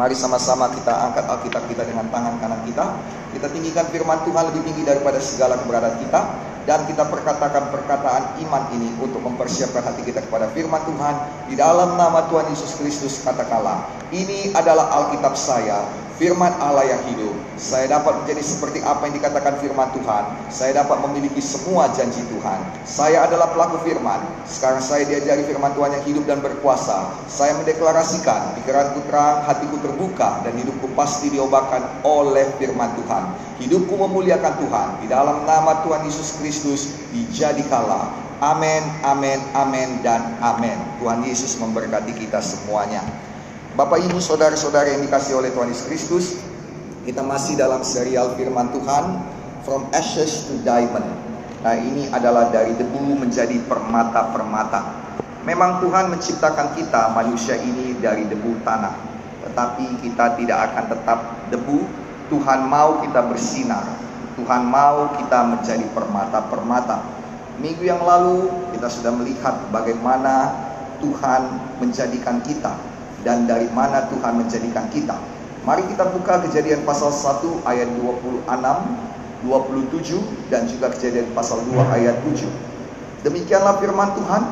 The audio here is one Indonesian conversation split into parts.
Mari sama-sama kita angkat Alkitab kita dengan tangan kanan kita. Kita tinggikan firman Tuhan lebih tinggi daripada segala keberadaan kita. Dan kita perkatakan perkataan iman ini untuk mempersiapkan hati kita kepada firman Tuhan. Di dalam nama Tuhan Yesus Kristus katakanlah, ini adalah Alkitab saya, firman Allah yang hidup. Saya dapat menjadi seperti apa yang dikatakan firman Tuhan. Saya dapat memiliki semua janji Tuhan. Saya adalah pelaku firman. Sekarang saya diajari firman Tuhan yang hidup dan berkuasa. Saya mendeklarasikan pikiranku terang, hatiku terbuka dan hidupku pasti diobatkan oleh firman Tuhan. Hidupku memuliakan Tuhan. Di dalam nama Tuhan Yesus Kristus dijadikanlah. Amin, amin, amin, dan amin. Tuhan Yesus memberkati kita semuanya. Bapak Ibu saudara-saudara yang dikasih oleh Tuhan Yesus Kristus, kita masih dalam serial firman Tuhan From Ashes to Diamond. Nah, ini adalah dari debu menjadi permata-permata. Memang Tuhan menciptakan kita manusia ini dari debu tanah, tetapi kita tidak akan tetap debu. Tuhan mau kita bersinar. Tuhan mau kita menjadi permata-permata. Minggu yang lalu kita sudah melihat bagaimana Tuhan menjadikan kita dan dari mana Tuhan menjadikan kita. Mari kita buka kejadian pasal 1 ayat 26, 27 dan juga kejadian pasal 2 ayat 7. Demikianlah firman Tuhan,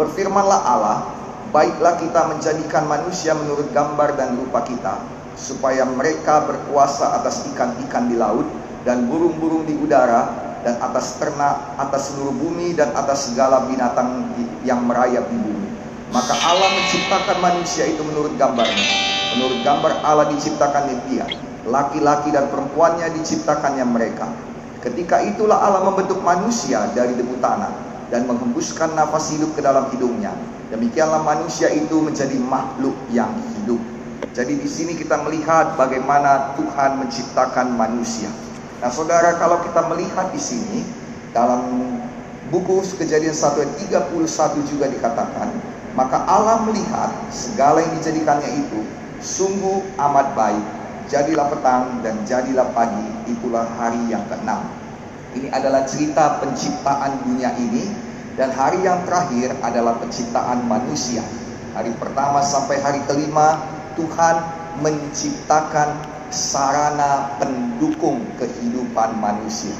berfirmanlah Allah, baiklah kita menjadikan manusia menurut gambar dan rupa kita, supaya mereka berkuasa atas ikan-ikan di laut dan burung-burung di udara dan atas ternak, atas seluruh bumi dan atas segala binatang yang merayap di bumi. Maka Allah menciptakan manusia itu menurut gambarnya. Menurut gambar Allah diciptakannya dia. Laki-laki dan perempuannya diciptakannya mereka. Ketika itulah Allah membentuk manusia dari debu tanah dan menghembuskan nafas hidup ke dalam hidungnya. Demikianlah manusia itu menjadi makhluk yang hidup. Jadi di sini kita melihat bagaimana Tuhan menciptakan manusia. Nah, Saudara, kalau kita melihat di sini dalam buku Kejadian 1 ayat 31 juga dikatakan maka Allah melihat segala yang dijadikannya itu sungguh amat baik. Jadilah petang dan jadilah pagi, itulah hari yang keenam. Ini adalah cerita penciptaan dunia ini dan hari yang terakhir adalah penciptaan manusia. Hari pertama sampai hari kelima Tuhan menciptakan sarana pendukung kehidupan manusia.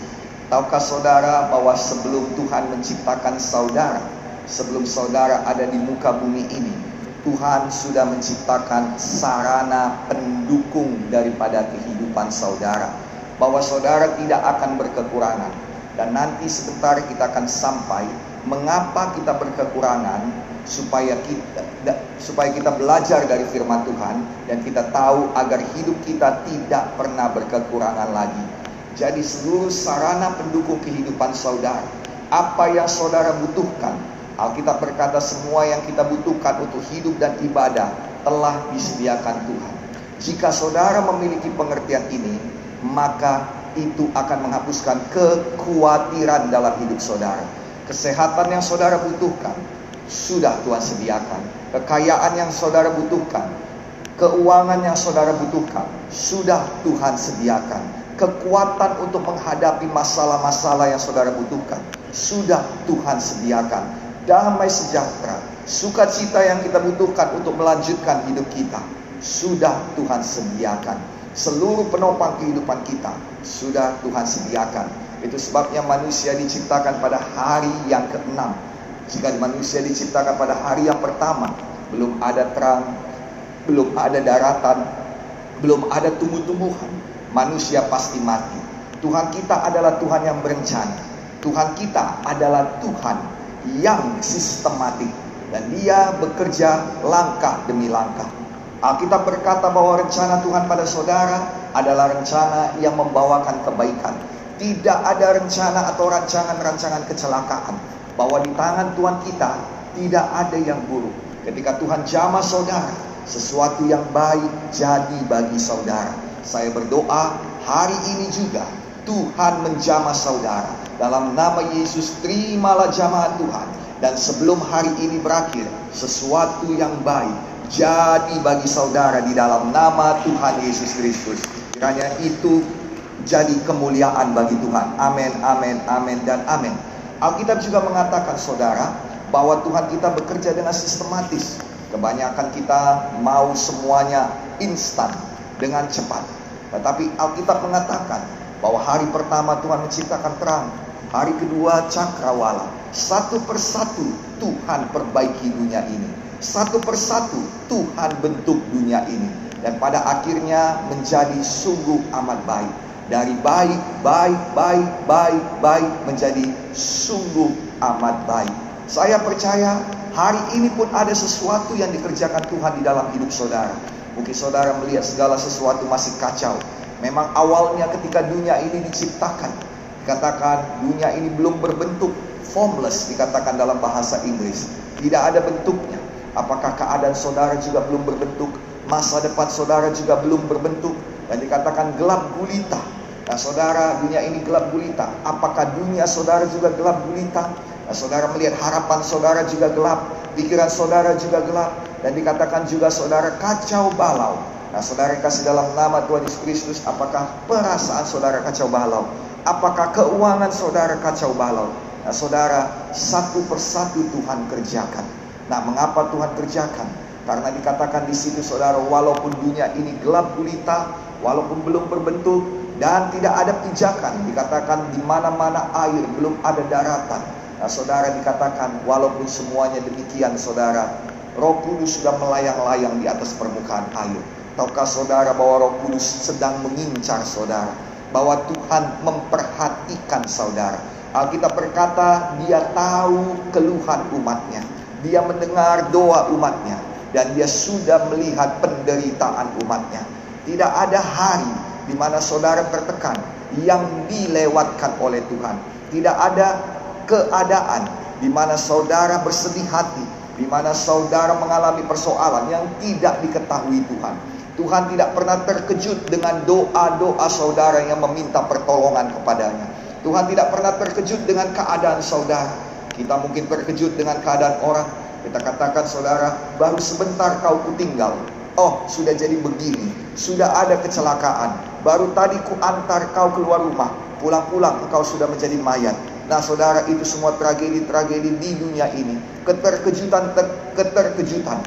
Tahukah saudara bahwa sebelum Tuhan menciptakan saudara, sebelum saudara ada di muka bumi ini, Tuhan sudah menciptakan sarana pendukung daripada kehidupan saudara. Bahwa saudara tidak akan berkekurangan. Dan nanti sebentar kita akan sampai mengapa kita berkekurangan supaya kita supaya kita belajar dari firman Tuhan dan kita tahu agar hidup kita tidak pernah berkekurangan lagi. Jadi seluruh sarana pendukung kehidupan saudara, apa yang saudara butuhkan, Alkitab berkata semua yang kita butuhkan untuk hidup dan ibadah telah disediakan Tuhan. Jika saudara memiliki pengertian ini, maka itu akan menghapuskan kekhawatiran dalam hidup saudara. Kesehatan yang saudara butuhkan sudah Tuhan sediakan. Kekayaan yang saudara butuhkan, keuangan yang saudara butuhkan sudah Tuhan sediakan. Kekuatan untuk menghadapi masalah-masalah yang saudara butuhkan sudah Tuhan sediakan damai sejahtera, sukacita yang kita butuhkan untuk melanjutkan hidup kita sudah Tuhan sediakan. Seluruh penopang kehidupan kita sudah Tuhan sediakan. Itu sebabnya manusia diciptakan pada hari yang keenam. Jika manusia diciptakan pada hari yang pertama, belum ada terang, belum ada daratan, belum ada tumbuh-tumbuhan, manusia pasti mati. Tuhan kita adalah Tuhan yang berencana. Tuhan kita adalah Tuhan yang sistematik dan dia bekerja langkah demi langkah. Alkitab berkata bahwa rencana Tuhan pada saudara adalah rencana yang membawakan kebaikan. Tidak ada rencana atau rancangan-rancangan kecelakaan. Bahwa di tangan Tuhan kita tidak ada yang buruk. Ketika Tuhan jamah saudara, sesuatu yang baik jadi bagi saudara. Saya berdoa hari ini juga Tuhan menjamah saudara. Dalam nama Yesus terimalah jamaah Tuhan. Dan sebelum hari ini berakhir, sesuatu yang baik jadi bagi saudara di dalam nama Tuhan Yesus Kristus. Kiranya itu jadi kemuliaan bagi Tuhan. Amin, amin, amin, dan amin. Alkitab juga mengatakan saudara bahwa Tuhan kita bekerja dengan sistematis. Kebanyakan kita mau semuanya instan dengan cepat. Tetapi Alkitab mengatakan bahwa hari pertama Tuhan menciptakan terang, hari kedua cakrawala. Satu persatu Tuhan perbaiki dunia ini. Satu persatu Tuhan bentuk dunia ini. Dan pada akhirnya menjadi sungguh amat baik. Dari baik, baik, baik, baik, baik menjadi sungguh amat baik. Saya percaya hari ini pun ada sesuatu yang dikerjakan Tuhan di dalam hidup saudara. Mungkin saudara melihat segala sesuatu masih kacau. Memang awalnya ketika dunia ini diciptakan, dikatakan dunia ini belum berbentuk, formless dikatakan dalam bahasa Inggris. Tidak ada bentuknya. Apakah keadaan saudara juga belum berbentuk? Masa depan saudara juga belum berbentuk? Dan dikatakan gelap gulita. Nah saudara, dunia ini gelap gulita. Apakah dunia saudara juga gelap gulita? Nah, saudara melihat harapan saudara juga gelap. Pikiran saudara juga gelap. Dan dikatakan juga saudara kacau balau. Nah saudara kasih dalam nama Tuhan Yesus Kristus. Apakah perasaan saudara kacau balau? Apakah keuangan saudara kacau balau? Nah saudara, satu persatu Tuhan kerjakan. Nah mengapa Tuhan kerjakan? Karena dikatakan di situ saudara, walaupun dunia ini gelap gulita, walaupun belum berbentuk, dan tidak ada pijakan dikatakan di mana-mana air belum ada daratan nah, saudara dikatakan walaupun semuanya demikian saudara Roh Kudus sudah melayang-layang di atas permukaan air tahukah saudara bahwa Roh Kudus sedang mengincar saudara? Bahwa Tuhan memperhatikan saudara. Alkitab berkata dia tahu keluhan umatnya. Dia mendengar doa umatnya. Dan dia sudah melihat penderitaan umatnya. Tidak ada hari di mana saudara tertekan yang dilewatkan oleh Tuhan. Tidak ada keadaan di mana saudara bersedih hati, di mana saudara mengalami persoalan yang tidak diketahui Tuhan. Tuhan tidak pernah terkejut dengan doa-doa saudara yang meminta pertolongan kepadanya. Tuhan tidak pernah terkejut dengan keadaan saudara. Kita mungkin terkejut dengan keadaan orang. Kita katakan saudara, baru sebentar kau kutinggal. Oh, sudah jadi begini. Sudah ada kecelakaan Baru tadi ku antar kau keluar rumah, pulang-pulang engkau sudah menjadi mayat. Nah saudara itu semua tragedi-tragedi di dunia ini. Keterkejutan, keterkejutan.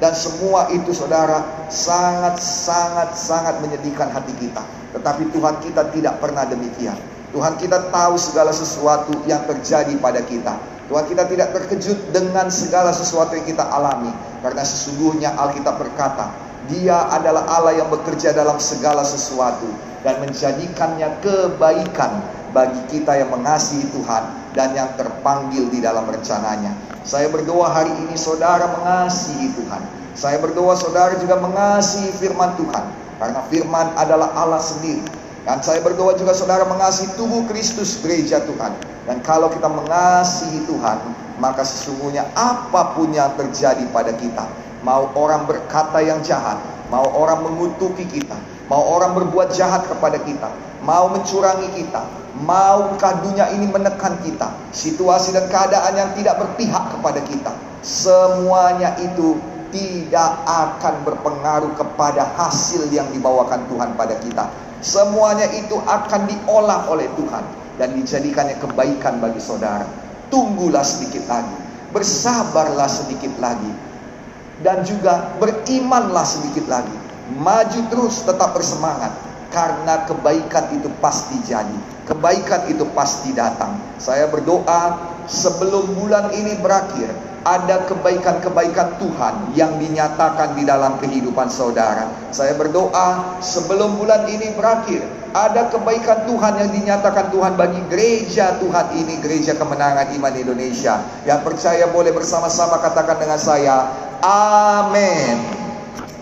Dan semua itu saudara sangat-sangat-sangat menyedihkan hati kita. Tetapi Tuhan kita tidak pernah demikian. Tuhan kita tahu segala sesuatu yang terjadi pada kita. Tuhan kita tidak terkejut dengan segala sesuatu yang kita alami. Karena sesungguhnya Alkitab berkata, dia adalah Allah yang bekerja dalam segala sesuatu dan menjadikannya kebaikan bagi kita yang mengasihi Tuhan dan yang terpanggil di dalam rencananya. Saya berdoa hari ini saudara mengasihi Tuhan. Saya berdoa saudara juga mengasihi firman Tuhan karena firman adalah Allah sendiri. Dan saya berdoa juga saudara mengasihi tubuh Kristus gereja Tuhan. Dan kalau kita mengasihi Tuhan, maka sesungguhnya apa pun yang terjadi pada kita, Mau orang berkata yang jahat, mau orang mengutuki kita, mau orang berbuat jahat kepada kita, mau mencurangi kita, maukah dunia ini menekan kita, situasi dan keadaan yang tidak berpihak kepada kita, semuanya itu tidak akan berpengaruh kepada hasil yang dibawakan Tuhan pada kita. Semuanya itu akan diolah oleh Tuhan dan dijadikannya kebaikan bagi saudara. Tunggulah sedikit lagi, bersabarlah sedikit lagi, dan juga berimanlah sedikit lagi. Maju terus tetap bersemangat karena kebaikan itu pasti jadi. Kebaikan itu pasti datang. Saya berdoa sebelum bulan ini berakhir ada kebaikan-kebaikan Tuhan yang dinyatakan di dalam kehidupan saudara. Saya berdoa sebelum bulan ini berakhir ada kebaikan Tuhan yang dinyatakan Tuhan bagi gereja Tuhan ini, gereja kemenangan iman Indonesia. Yang percaya boleh bersama-sama katakan dengan saya, Amin.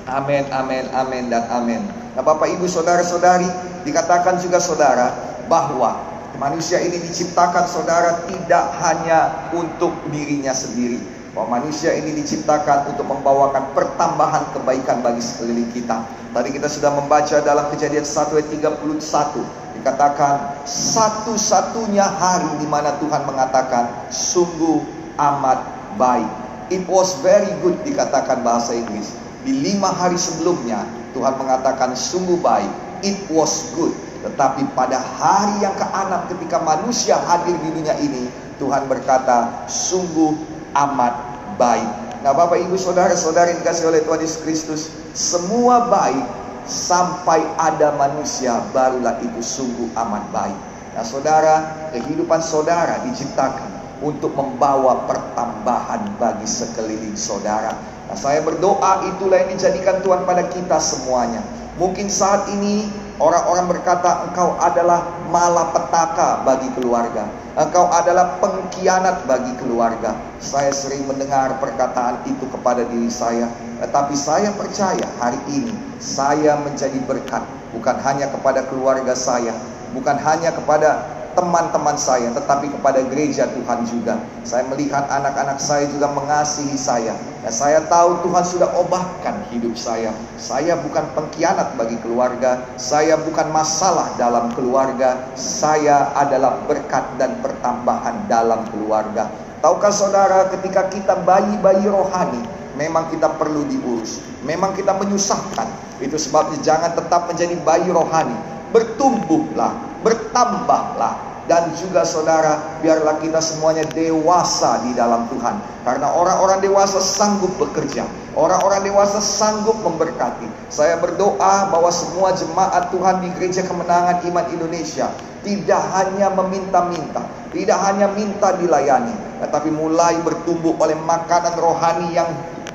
Amin, amin, amin, dan amin. Nah Bapak Ibu Saudara-saudari, dikatakan juga saudara bahwa manusia ini diciptakan saudara tidak hanya untuk dirinya sendiri. Bahwa manusia ini diciptakan untuk membawakan pertambahan kebaikan bagi sekeliling kita. Tadi kita sudah membaca dalam kejadian 1 ayat 31. Dikatakan satu-satunya hari di mana Tuhan mengatakan sungguh amat baik. It was very good dikatakan bahasa Inggris. Di lima hari sebelumnya Tuhan mengatakan sungguh baik. It was good. Tetapi pada hari yang keenam ketika manusia hadir di dunia ini, Tuhan berkata sungguh amat baik. Nah Bapak Ibu Saudara-saudara yang dikasih oleh Tuhan Yesus Kristus Semua baik sampai ada manusia barulah itu sungguh amat baik Nah saudara kehidupan saudara diciptakan untuk membawa pertambahan bagi sekeliling saudara Nah saya berdoa itulah yang dijadikan Tuhan pada kita semuanya Mungkin saat ini orang-orang berkata engkau adalah malapetaka bagi keluarga. Engkau adalah pengkhianat bagi keluarga. Saya sering mendengar perkataan itu kepada diri saya. Tetapi saya percaya hari ini saya menjadi berkat. Bukan hanya kepada keluarga saya. Bukan hanya kepada teman-teman saya, tetapi kepada gereja Tuhan juga. Saya melihat anak-anak saya juga mengasihi saya. Dan saya tahu Tuhan sudah obahkan hidup saya. Saya bukan pengkhianat bagi keluarga, saya bukan masalah dalam keluarga, saya adalah berkat dan pertambahan dalam keluarga. Tahukah saudara ketika kita bayi-bayi rohani, memang kita perlu diurus. Memang kita menyusahkan. Itu sebabnya jangan tetap menjadi bayi rohani. Bertumbuhlah, bertambahlah, dan juga saudara, biarlah kita semuanya dewasa di dalam Tuhan. Karena orang-orang dewasa sanggup bekerja. Orang-orang dewasa sanggup memberkati. Saya berdoa bahwa semua jemaat Tuhan di Gereja Kemenangan Iman Indonesia tidak hanya meminta-minta, tidak hanya minta dilayani, tetapi mulai bertumbuh oleh makanan rohani yang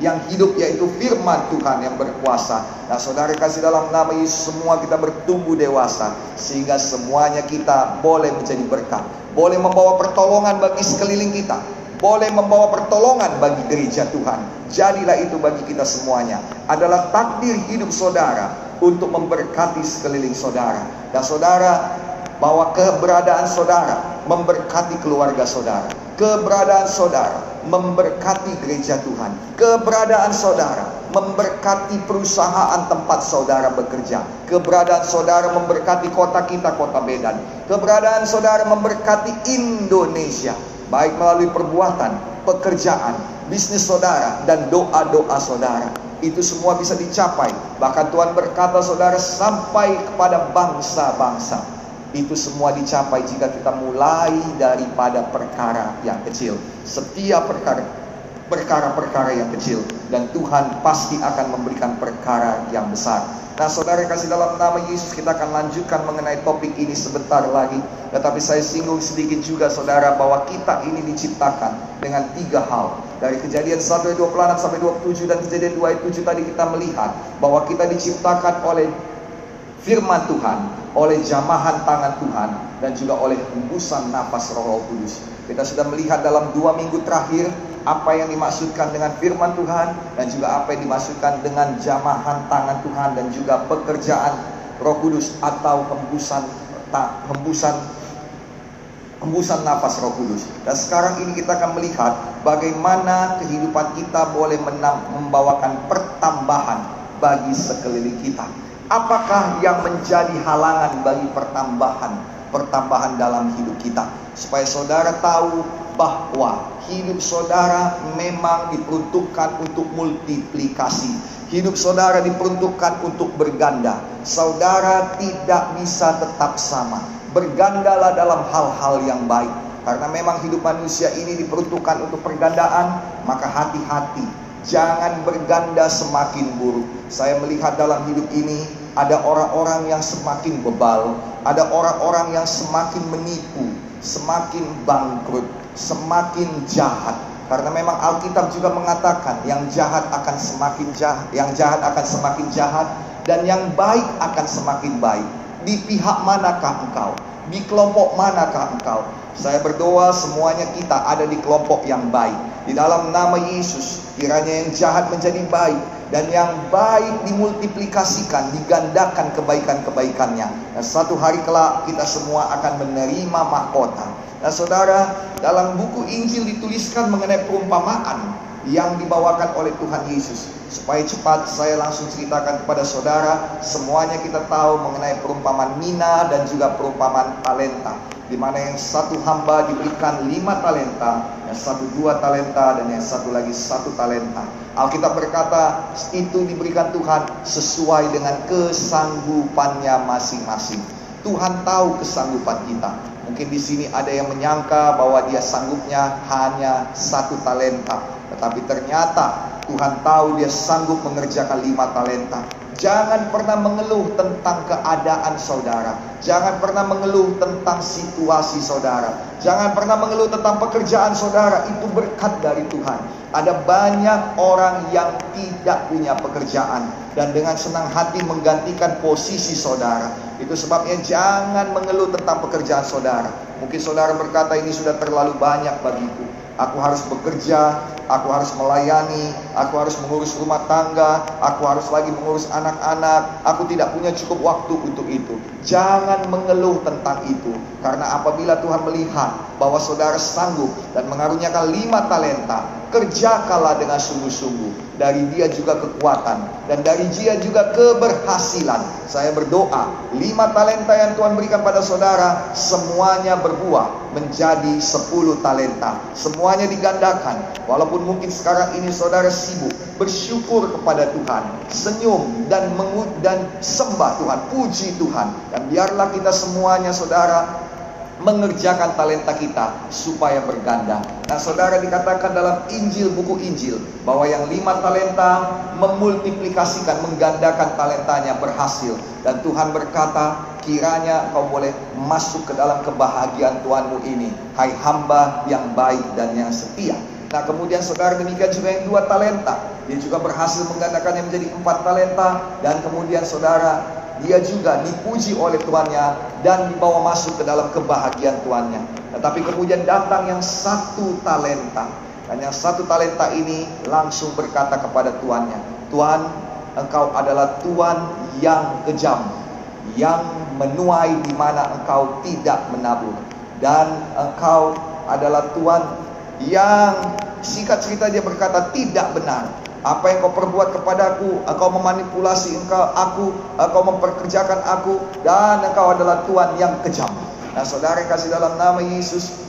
yang hidup yaitu firman Tuhan yang berkuasa. Nah saudara kasih dalam nama Yesus semua kita bertumbuh dewasa sehingga semuanya kita boleh menjadi berkat. Boleh membawa pertolongan bagi sekeliling kita. Boleh membawa pertolongan bagi gereja Tuhan. Jadilah itu bagi kita semuanya. Adalah takdir hidup saudara untuk memberkati sekeliling saudara. Dan saudara bahwa keberadaan saudara memberkati keluarga saudara. Keberadaan saudara memberkati gereja Tuhan. Keberadaan saudara memberkati perusahaan tempat saudara bekerja. Keberadaan saudara memberkati kota kita, kota Medan. Keberadaan saudara memberkati Indonesia. Baik melalui perbuatan, pekerjaan, bisnis saudara, dan doa-doa saudara. Itu semua bisa dicapai. Bahkan Tuhan berkata saudara sampai kepada bangsa-bangsa. Itu semua dicapai jika kita mulai daripada perkara yang kecil. Setiap perkara perkara-perkara yang kecil dan Tuhan pasti akan memberikan perkara yang besar. Nah, saudara kasih dalam nama Yesus kita akan lanjutkan mengenai topik ini sebentar lagi. Tetapi saya singgung sedikit juga saudara bahwa kita ini diciptakan dengan tiga hal. Dari kejadian 1 ayat 26 sampai 27 dan kejadian 2 ayat 7 tadi kita melihat bahwa kita diciptakan oleh firman Tuhan, oleh jamahan tangan Tuhan, dan juga oleh hembusan nafas roh kudus. Kita sudah melihat dalam dua minggu terakhir apa yang dimaksudkan dengan firman Tuhan dan juga apa yang dimaksudkan dengan jamahan tangan Tuhan dan juga pekerjaan Roh Kudus atau hembusan hembusan hembusan nafas Roh Kudus. Dan sekarang ini kita akan melihat bagaimana kehidupan kita boleh membawakan pertambahan bagi sekeliling kita. Apakah yang menjadi halangan bagi pertambahan pertambahan dalam hidup kita? Supaya saudara tahu bahwa hidup saudara memang diperuntukkan untuk multiplikasi. Hidup saudara diperuntukkan untuk berganda. Saudara tidak bisa tetap sama. Bergandalah dalam hal-hal yang baik. Karena memang hidup manusia ini diperuntukkan untuk pergandaan, maka hati-hati. Jangan berganda semakin buruk. Saya melihat dalam hidup ini ada orang-orang yang semakin bebal, ada orang-orang yang semakin menipu, semakin bangkrut, semakin jahat. Karena memang Alkitab juga mengatakan yang jahat akan semakin jahat, yang jahat akan semakin jahat dan yang baik akan semakin baik. Di pihak manakah engkau? Di kelompok manakah engkau? Saya berdoa semuanya kita ada di kelompok yang baik. Di dalam nama Yesus, kiranya yang jahat menjadi baik dan yang baik dimultiplikasikan, digandakan kebaikan-kebaikannya. Dan satu hari kelak kita semua akan menerima mahkota. Nah saudara, dalam buku Injil dituliskan mengenai perumpamaan yang dibawakan oleh Tuhan Yesus. Supaya cepat saya langsung ceritakan kepada saudara, semuanya kita tahu mengenai perumpamaan mina dan juga perumpamaan talenta di mana yang satu hamba diberikan lima talenta, yang satu dua talenta, dan yang satu lagi satu talenta. Alkitab berkata itu diberikan Tuhan sesuai dengan kesanggupannya masing-masing. Tuhan tahu kesanggupan kita. Mungkin di sini ada yang menyangka bahwa dia sanggupnya hanya satu talenta. Tetapi ternyata Tuhan tahu dia sanggup mengerjakan lima talenta. Jangan pernah mengeluh tentang keadaan saudara. Jangan pernah mengeluh tentang situasi saudara. Jangan pernah mengeluh tentang pekerjaan saudara. Itu berkat dari Tuhan. Ada banyak orang yang tidak punya pekerjaan dan dengan senang hati menggantikan posisi saudara. Itu sebabnya jangan mengeluh tentang pekerjaan saudara. Mungkin saudara berkata ini sudah terlalu banyak bagiku. Aku harus bekerja, aku harus melayani, aku harus mengurus rumah tangga, aku harus lagi mengurus anak-anak, aku tidak punya cukup waktu untuk itu. Jangan mengeluh tentang itu, karena apabila Tuhan melihat bahwa saudara sanggup dan mengaruniakan lima talenta, kerjakanlah dengan sungguh-sungguh. Dari dia juga kekuatan dan dari dia juga keberhasilan. Saya berdoa, lima talenta yang Tuhan berikan pada saudara semuanya berbuah menjadi sepuluh talenta. Semuanya digandakan. Walaupun mungkin sekarang ini saudara sibuk, bersyukur kepada Tuhan, senyum dan mengud dan sembah Tuhan, puji Tuhan. Dan biarlah kita semuanya saudara mengerjakan talenta kita supaya berganda. Nah saudara dikatakan dalam Injil buku Injil bahwa yang lima talenta memultiplikasikan, menggandakan talentanya berhasil. Dan Tuhan berkata kiranya kau boleh masuk ke dalam kebahagiaan Tuhanmu ini. Hai hamba yang baik dan yang setia. Nah kemudian saudara demikian juga yang dua talenta. Dia juga berhasil menggandakannya menjadi empat talenta. Dan kemudian saudara dia juga dipuji oleh tuannya dan dibawa masuk ke dalam kebahagiaan tuannya. Tetapi kemudian datang yang satu talenta. Dan yang satu talenta ini langsung berkata kepada tuannya, Tuan, engkau adalah tuan yang kejam, yang menuai di mana engkau tidak menabur. Dan engkau adalah tuan yang singkat cerita dia berkata tidak benar apa yang kau perbuat kepadaku, engkau memanipulasi engkau aku, engkau memperkerjakan aku dan engkau adalah Tuhan yang kejam. Nah, saudara yang kasih dalam nama Yesus,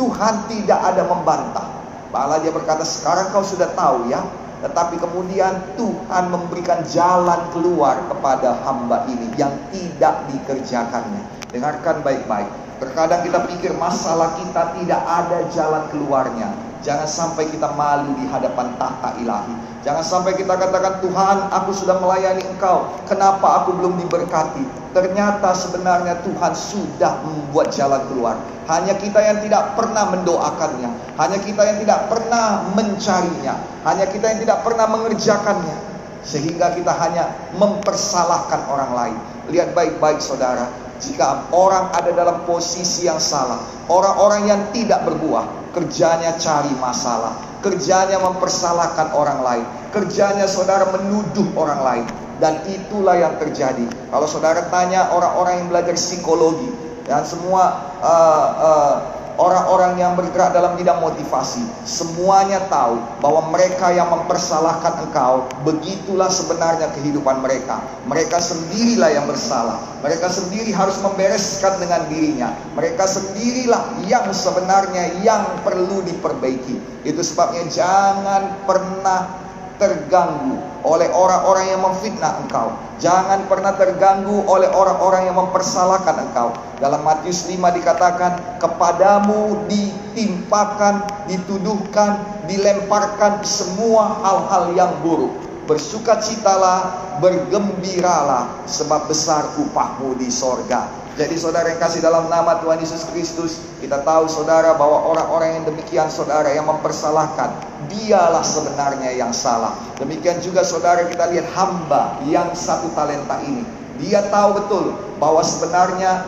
Tuhan tidak ada membantah. Malah dia berkata, sekarang kau sudah tahu ya. Tetapi kemudian Tuhan memberikan jalan keluar kepada hamba ini yang tidak dikerjakannya. Dengarkan baik-baik. Terkadang kita pikir masalah kita tidak ada jalan keluarnya. Jangan sampai kita malu di hadapan tahta ilahi. Jangan sampai kita katakan, Tuhan aku sudah melayani engkau. Kenapa aku belum diberkati? Ternyata sebenarnya Tuhan sudah membuat jalan keluar. Hanya kita yang tidak pernah mendoakannya. Hanya kita yang tidak pernah mencarinya. Hanya kita yang tidak pernah mengerjakannya. Sehingga kita hanya mempersalahkan orang lain. Lihat baik-baik saudara. Jika orang ada dalam posisi yang salah, orang-orang yang tidak berbuah, kerjanya cari masalah, kerjanya mempersalahkan orang lain, kerjanya saudara menuduh orang lain, dan itulah yang terjadi. Kalau saudara tanya orang-orang yang belajar psikologi dan semua uh, uh, orang-orang yang bergerak dalam bidang motivasi, semuanya tahu bahwa mereka yang mempersalahkan engkau, begitulah sebenarnya kehidupan mereka. Mereka sendirilah yang bersalah. Mereka sendiri harus membereskan dengan dirinya. Mereka sendirilah yang sebenarnya yang perlu diperbaiki. Itu sebabnya jangan pernah terganggu oleh orang-orang yang memfitnah engkau. Jangan pernah terganggu oleh orang-orang yang mempersalahkan engkau. Dalam Matius 5 dikatakan, kepadamu ditimpakan, dituduhkan, dilemparkan semua hal-hal yang buruk. Bersukacitalah, bergembiralah, sebab besar upahmu di sorga. Jadi saudara yang kasih dalam nama Tuhan Yesus Kristus, kita tahu saudara bahwa orang-orang yang demikian saudara yang mempersalahkan, dialah sebenarnya yang salah. Demikian juga saudara kita lihat hamba yang satu talenta ini. Dia tahu betul bahwa sebenarnya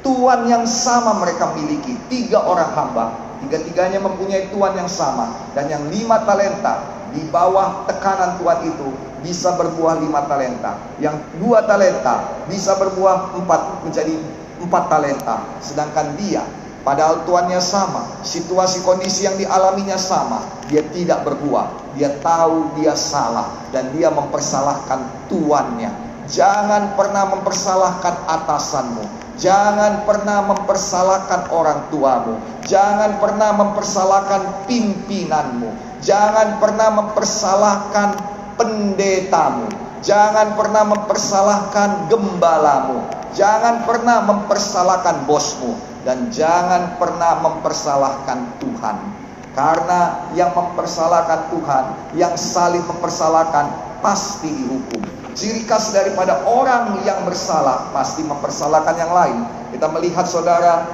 Tuhan yang sama mereka miliki. Tiga orang hamba, tiga-tiganya mempunyai Tuhan yang sama. Dan yang lima talenta di bawah tekanan Tuhan itu bisa berbuah lima talenta. Yang dua talenta bisa berbuah empat menjadi empat talenta. Sedangkan dia padahal tuannya sama, situasi kondisi yang dialaminya sama, dia tidak berbuah. Dia tahu dia salah dan dia mempersalahkan tuannya. Jangan pernah mempersalahkan atasanmu. Jangan pernah mempersalahkan orang tuamu. Jangan pernah mempersalahkan pimpinanmu. Jangan pernah mempersalahkan pendetamu. Jangan pernah mempersalahkan gembalamu. Jangan pernah mempersalahkan bosmu. Dan jangan pernah mempersalahkan Tuhan. Karena yang mempersalahkan Tuhan, yang saling mempersalahkan, pasti dihukum. Ciri khas daripada orang yang bersalah pasti mempersalahkan yang lain. Kita melihat saudara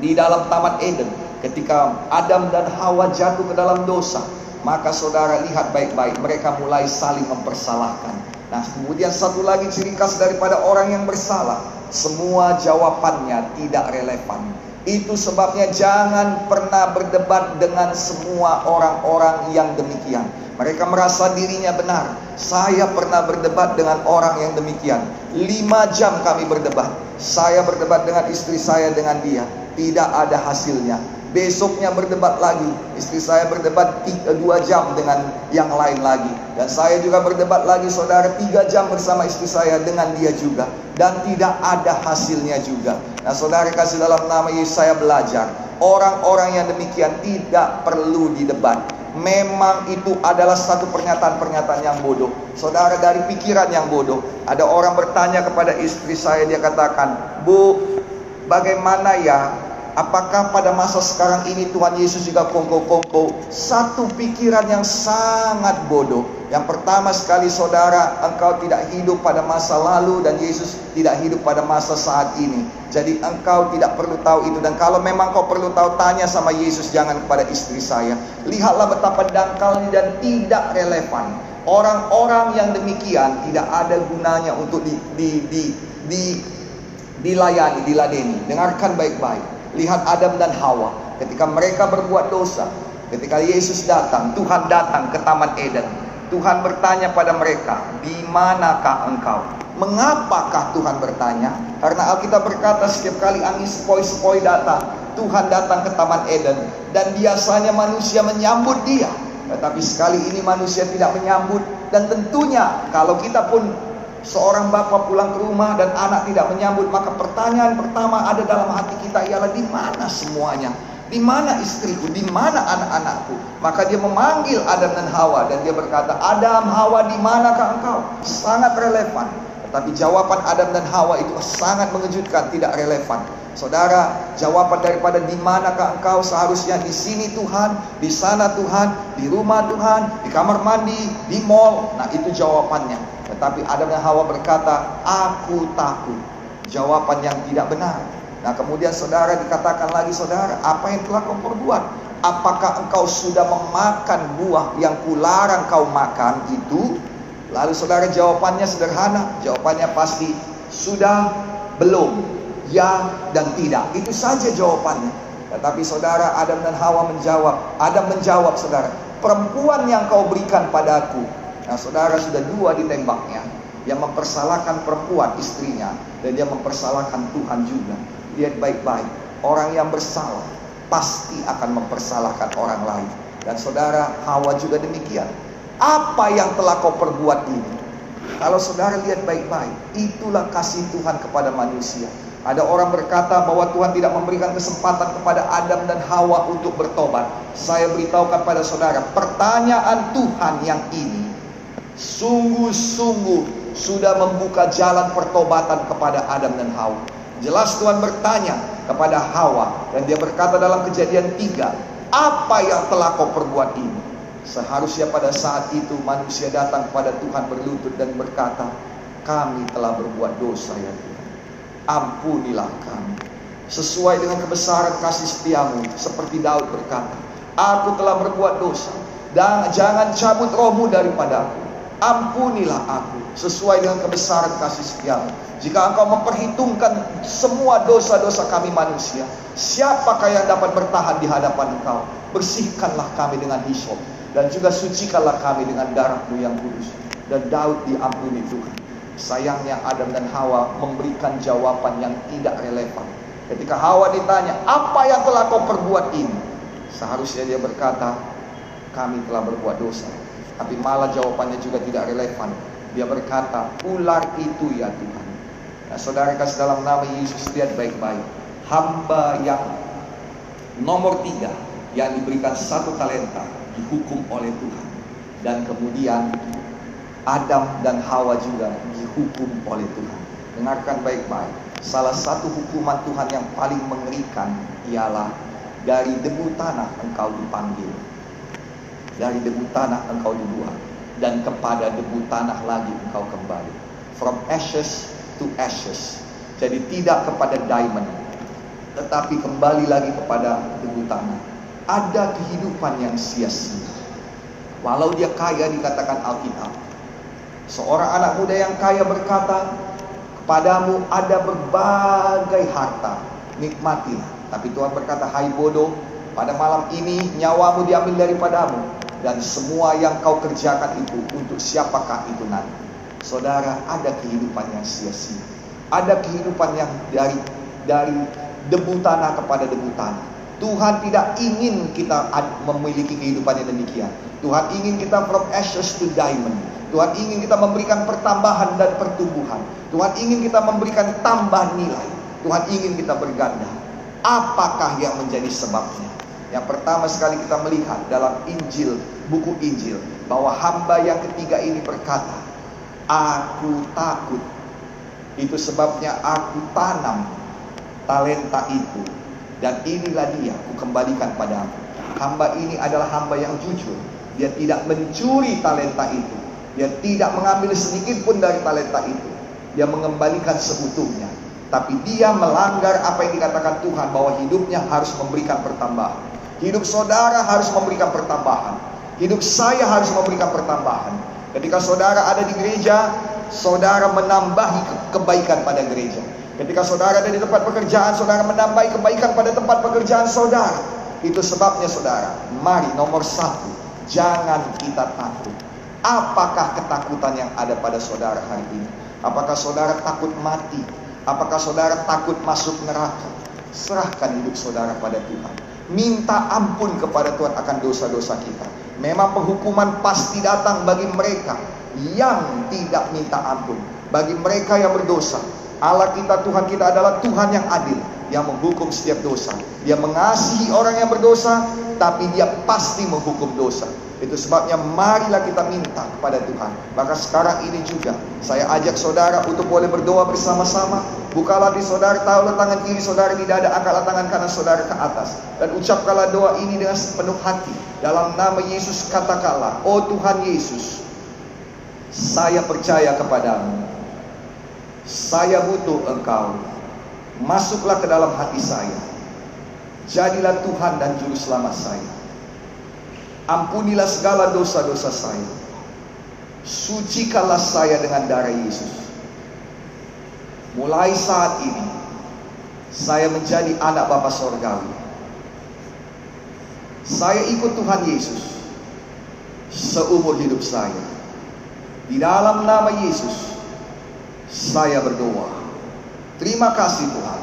di dalam Taman Eden ketika Adam dan Hawa jatuh ke dalam dosa, maka saudara lihat baik-baik mereka mulai saling mempersalahkan. Nah, kemudian satu lagi ciri khas daripada orang yang bersalah, semua jawabannya tidak relevan. Itu sebabnya jangan pernah berdebat dengan semua orang-orang yang demikian. Mereka merasa dirinya benar. Saya pernah berdebat dengan orang yang demikian. Lima jam kami berdebat. Saya berdebat dengan istri saya dengan dia. Tidak ada hasilnya. Besoknya berdebat lagi. Istri saya berdebat tiga, dua jam dengan yang lain lagi. Dan saya juga berdebat lagi saudara tiga jam bersama istri saya dengan dia juga. Dan tidak ada hasilnya juga. Nah saudara kasih dalam nama Yesus saya belajar. Orang-orang yang demikian tidak perlu didebat. Memang itu adalah satu pernyataan-pernyataan yang bodoh. Saudara dari pikiran yang bodoh. Ada orang bertanya kepada istri saya, dia katakan, Bu, bagaimana ya Apakah pada masa sekarang ini Tuhan Yesus juga kongko-kongko? Satu pikiran yang sangat bodoh. Yang pertama sekali saudara, engkau tidak hidup pada masa lalu dan Yesus tidak hidup pada masa saat ini. Jadi engkau tidak perlu tahu itu. Dan kalau memang kau perlu tahu, tanya sama Yesus, jangan kepada istri saya. Lihatlah betapa dangkalnya dan tidak relevan. Orang-orang yang demikian tidak ada gunanya untuk di, di, di, di, dilayani, diladeni. Dengarkan baik-baik. Lihat Adam dan Hawa ketika mereka berbuat dosa. Ketika Yesus datang, Tuhan datang ke Taman Eden. Tuhan bertanya pada mereka, "Di manakah engkau?" Mengapakah Tuhan bertanya? Karena Alkitab berkata setiap kali angin sepoi-sepoi datang, Tuhan datang ke Taman Eden dan biasanya manusia menyambut dia. Tetapi sekali ini manusia tidak menyambut dan tentunya kalau kita pun seorang bapak pulang ke rumah dan anak tidak menyambut, maka pertanyaan pertama ada dalam hati kita ialah di mana semuanya? Di mana istriku? Di mana anak-anakku? Maka dia memanggil Adam dan Hawa dan dia berkata, "Adam, Hawa, di manakah engkau?" Sangat relevan. Tetapi jawaban Adam dan Hawa itu sangat mengejutkan, tidak relevan. Saudara, jawaban daripada di manakah engkau seharusnya di sini Tuhan, di sana Tuhan, di rumah Tuhan, di kamar mandi, di mall. Nah, itu jawabannya. Tetapi Adam dan Hawa berkata, aku takut. Jawaban yang tidak benar. Nah kemudian saudara dikatakan lagi saudara, apa yang telah kau perbuat? Apakah engkau sudah memakan buah yang kularang kau makan itu? Lalu saudara jawabannya sederhana, jawabannya pasti sudah, belum, ya dan tidak. Itu saja jawabannya. Tetapi saudara Adam dan Hawa menjawab, Adam menjawab saudara, perempuan yang kau berikan padaku Nah saudara sudah dua ditembaknya. Yang mempersalahkan perempuan istrinya. Dan dia mempersalahkan Tuhan juga. Lihat baik-baik. Orang yang bersalah pasti akan mempersalahkan orang lain. Dan saudara Hawa juga demikian. Apa yang telah kau perbuat ini? Kalau saudara lihat baik-baik, itulah kasih Tuhan kepada manusia. Ada orang berkata bahwa Tuhan tidak memberikan kesempatan kepada Adam dan Hawa untuk bertobat. Saya beritahukan pada saudara, pertanyaan Tuhan yang ini sungguh-sungguh sudah membuka jalan pertobatan kepada Adam dan Hawa. Jelas Tuhan bertanya kepada Hawa dan dia berkata dalam kejadian 3, apa yang telah kau perbuat ini? Seharusnya pada saat itu manusia datang kepada Tuhan berlutut dan berkata, kami telah berbuat dosa ya Tuhan. Ampunilah kami. Sesuai dengan kebesaran kasih setiamu, seperti Daud berkata, aku telah berbuat dosa dan jangan cabut rohmu daripada aku ampunilah aku sesuai dengan kebesaran kasih setiamu. Jika engkau memperhitungkan semua dosa-dosa kami manusia, siapakah yang dapat bertahan di hadapan engkau? Bersihkanlah kami dengan hisop dan juga sucikanlah kami dengan darahmu yang kudus. Dan Daud diampuni Tuhan. Sayangnya Adam dan Hawa memberikan jawaban yang tidak relevan. Ketika Hawa ditanya, apa yang telah kau perbuat ini? Seharusnya dia berkata, kami telah berbuat dosa tapi malah jawabannya juga tidak relevan. Dia berkata, ular itu ya Tuhan. Nah, saudara kasih dalam nama Yesus lihat baik-baik. Hamba yang nomor tiga yang diberikan satu talenta dihukum oleh Tuhan. Dan kemudian Adam dan Hawa juga dihukum oleh Tuhan. Dengarkan baik-baik. Salah satu hukuman Tuhan yang paling mengerikan ialah dari debu tanah engkau dipanggil. Dari debu tanah engkau dibuang. Dan kepada debu tanah lagi engkau kembali. From ashes to ashes. Jadi tidak kepada diamond. Tetapi kembali lagi kepada debu tanah. Ada kehidupan yang sia-sia. Walau dia kaya dikatakan Alkitab Seorang anak muda yang kaya berkata, Kepadamu ada berbagai harta, nikmatilah. Tapi Tuhan berkata, Hai bodoh, pada malam ini nyawamu diambil daripadamu. Dan semua yang kau kerjakan itu untuk siapakah itu nanti. Saudara, ada kehidupan yang sia-sia. Ada kehidupan yang dari dari debu tanah kepada debu tanah. Tuhan tidak ingin kita memiliki kehidupan yang demikian. Tuhan ingin kita from ashes to diamond. Tuhan ingin kita memberikan pertambahan dan pertumbuhan. Tuhan ingin kita memberikan tambah nilai. Tuhan ingin kita berganda. Apakah yang menjadi sebabnya? Yang pertama sekali kita melihat dalam Injil, buku Injil, bahwa hamba yang ketiga ini berkata, Aku takut. Itu sebabnya aku tanam talenta itu. Dan inilah dia, aku kembalikan padamu. Hamba ini adalah hamba yang jujur. Dia tidak mencuri talenta itu. Dia tidak mengambil sedikit pun dari talenta itu. Dia mengembalikan seutuhnya. Tapi dia melanggar apa yang dikatakan Tuhan bahwa hidupnya harus memberikan pertambahan. Hidup saudara harus memberikan pertambahan. Hidup saya harus memberikan pertambahan. Ketika saudara ada di gereja, saudara menambahi kebaikan pada gereja. Ketika saudara ada di tempat pekerjaan, saudara menambahi kebaikan pada tempat pekerjaan saudara. Itu sebabnya saudara, mari nomor satu, jangan kita takut. Apakah ketakutan yang ada pada saudara hari ini? Apakah saudara takut mati? Apakah saudara takut masuk neraka? Serahkan hidup saudara pada Tuhan. Minta ampun kepada Tuhan akan dosa-dosa kita. Memang penghukuman pasti datang bagi mereka yang tidak minta ampun. Bagi mereka yang berdosa. Allah kita, Tuhan kita adalah Tuhan yang adil. Yang menghukum setiap dosa. Dia mengasihi orang yang berdosa. Tapi dia pasti menghukum dosa. Itu sebabnya marilah kita minta kepada Tuhan. Maka sekarang ini juga saya ajak saudara untuk boleh berdoa bersama-sama. Bukalah di saudara, tahulah tangan kiri saudara di dada, angkatlah tangan kanan saudara ke atas. Dan ucapkanlah doa ini dengan sepenuh hati. Dalam nama Yesus katakanlah, Oh Tuhan Yesus, saya percaya kepadamu. Saya butuh engkau. Masuklah ke dalam hati saya. Jadilah Tuhan dan Juru Selamat saya. Ampunilah segala dosa-dosa saya. Sucikanlah saya dengan darah Yesus. Mulai saat ini, saya menjadi anak Bapa Sorgawi. Saya ikut Tuhan Yesus seumur hidup saya. Di dalam nama Yesus, saya berdoa. Terima kasih Tuhan.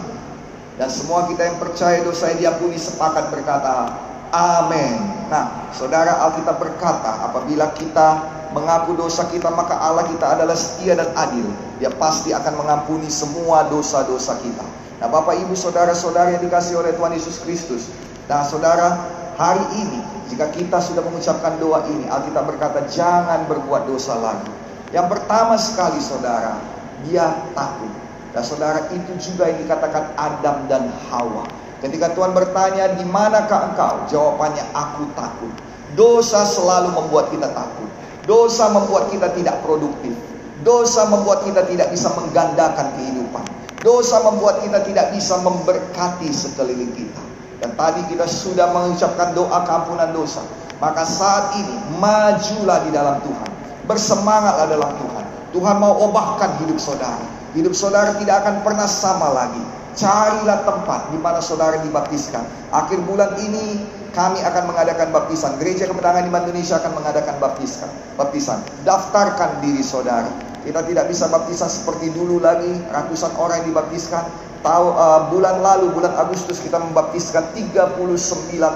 Dan semua kita yang percaya dosa yang diampuni sepakat berkata, Amin. Nah, saudara Alkitab berkata, apabila kita mengaku dosa kita, maka Allah kita adalah setia dan adil. Dia pasti akan mengampuni semua dosa-dosa kita. Nah, Bapak, Ibu, saudara-saudara yang dikasih oleh Tuhan Yesus Kristus. Nah, saudara, hari ini, jika kita sudah mengucapkan doa ini, Alkitab berkata, jangan berbuat dosa lagi. Yang pertama sekali, saudara, dia takut. Dan saudara, itu juga yang dikatakan Adam dan Hawa. Ketika Tuhan bertanya, di manakah engkau? Jawabannya, aku takut. Dosa selalu membuat kita takut. Dosa membuat kita tidak produktif. Dosa membuat kita tidak bisa menggandakan kehidupan. Dosa membuat kita tidak bisa memberkati sekeliling kita. Dan tadi kita sudah mengucapkan doa keampunan dosa. Maka saat ini, majulah di dalam Tuhan. Bersemangatlah dalam Tuhan. Tuhan mau obahkan hidup saudara. Hidup saudara tidak akan pernah sama lagi. Carilah tempat di mana saudara dibaptiskan. Akhir bulan ini kami akan mengadakan baptisan. Gereja Kemenangan Iman Indonesia akan mengadakan baptisan. Baptisan. Daftarkan diri saudara. Kita tidak bisa baptisan seperti dulu lagi. Ratusan orang yang dibaptiskan. Tahu uh, bulan lalu bulan Agustus kita membaptiskan 39